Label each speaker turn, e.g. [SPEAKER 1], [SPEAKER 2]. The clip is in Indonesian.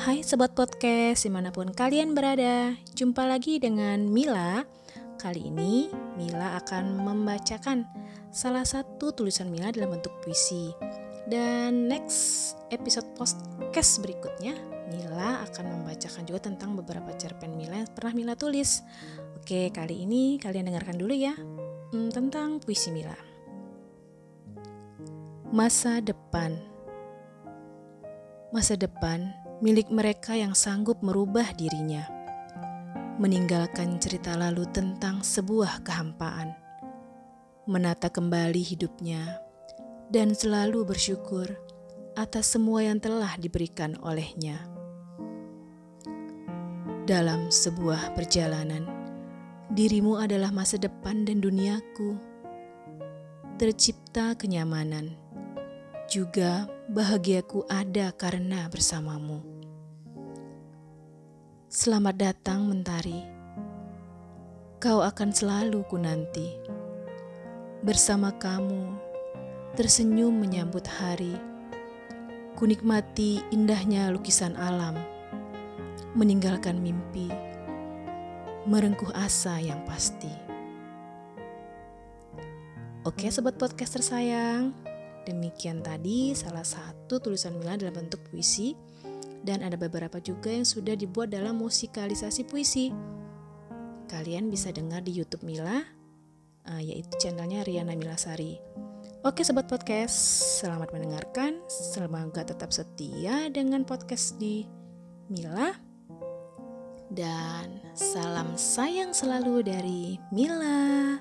[SPEAKER 1] Hai Sobat Podcast, di mana pun kalian berada Jumpa lagi dengan Mila. Kali ini Mila akan membacakan salah satu tulisan Mila dalam bentuk puisi. Dan next episode podcast berikutnya Mila akan membacakan juga tentang beberapa cerpen Mila yang pernah Mila tulis. Oke, kali ini kalian dengarkan dulu ya hmm, Tentang puisi Mila. Masa depan. Masa depan milik mereka yang sanggup merubah dirinya, meninggalkan cerita lalu tentang sebuah kehampaan, menata kembali hidupnya, dan selalu bersyukur atas semua yang telah diberikan olehnya. Dalam sebuah perjalanan, dirimu adalah masa depan dan duniaku. Tercipta kenyamanan juga bahagiaku ada karena bersamamu. Selamat datang mentari. Kau akan selalu ku nanti. Bersama kamu, tersenyum menyambut hari. Kunikmati indahnya lukisan alam. Meninggalkan mimpi. Merengkuh asa yang pasti. Oke sobat podcaster sayang, Demikian tadi salah satu tulisan Mila dalam bentuk puisi dan ada beberapa juga yang sudah dibuat dalam musikalisasi puisi. Kalian bisa dengar di YouTube Mila, uh, yaitu channelnya Riana Milasari. Oke sobat podcast, selamat mendengarkan. Semoga tetap setia dengan podcast di Mila. Dan salam sayang selalu dari Mila.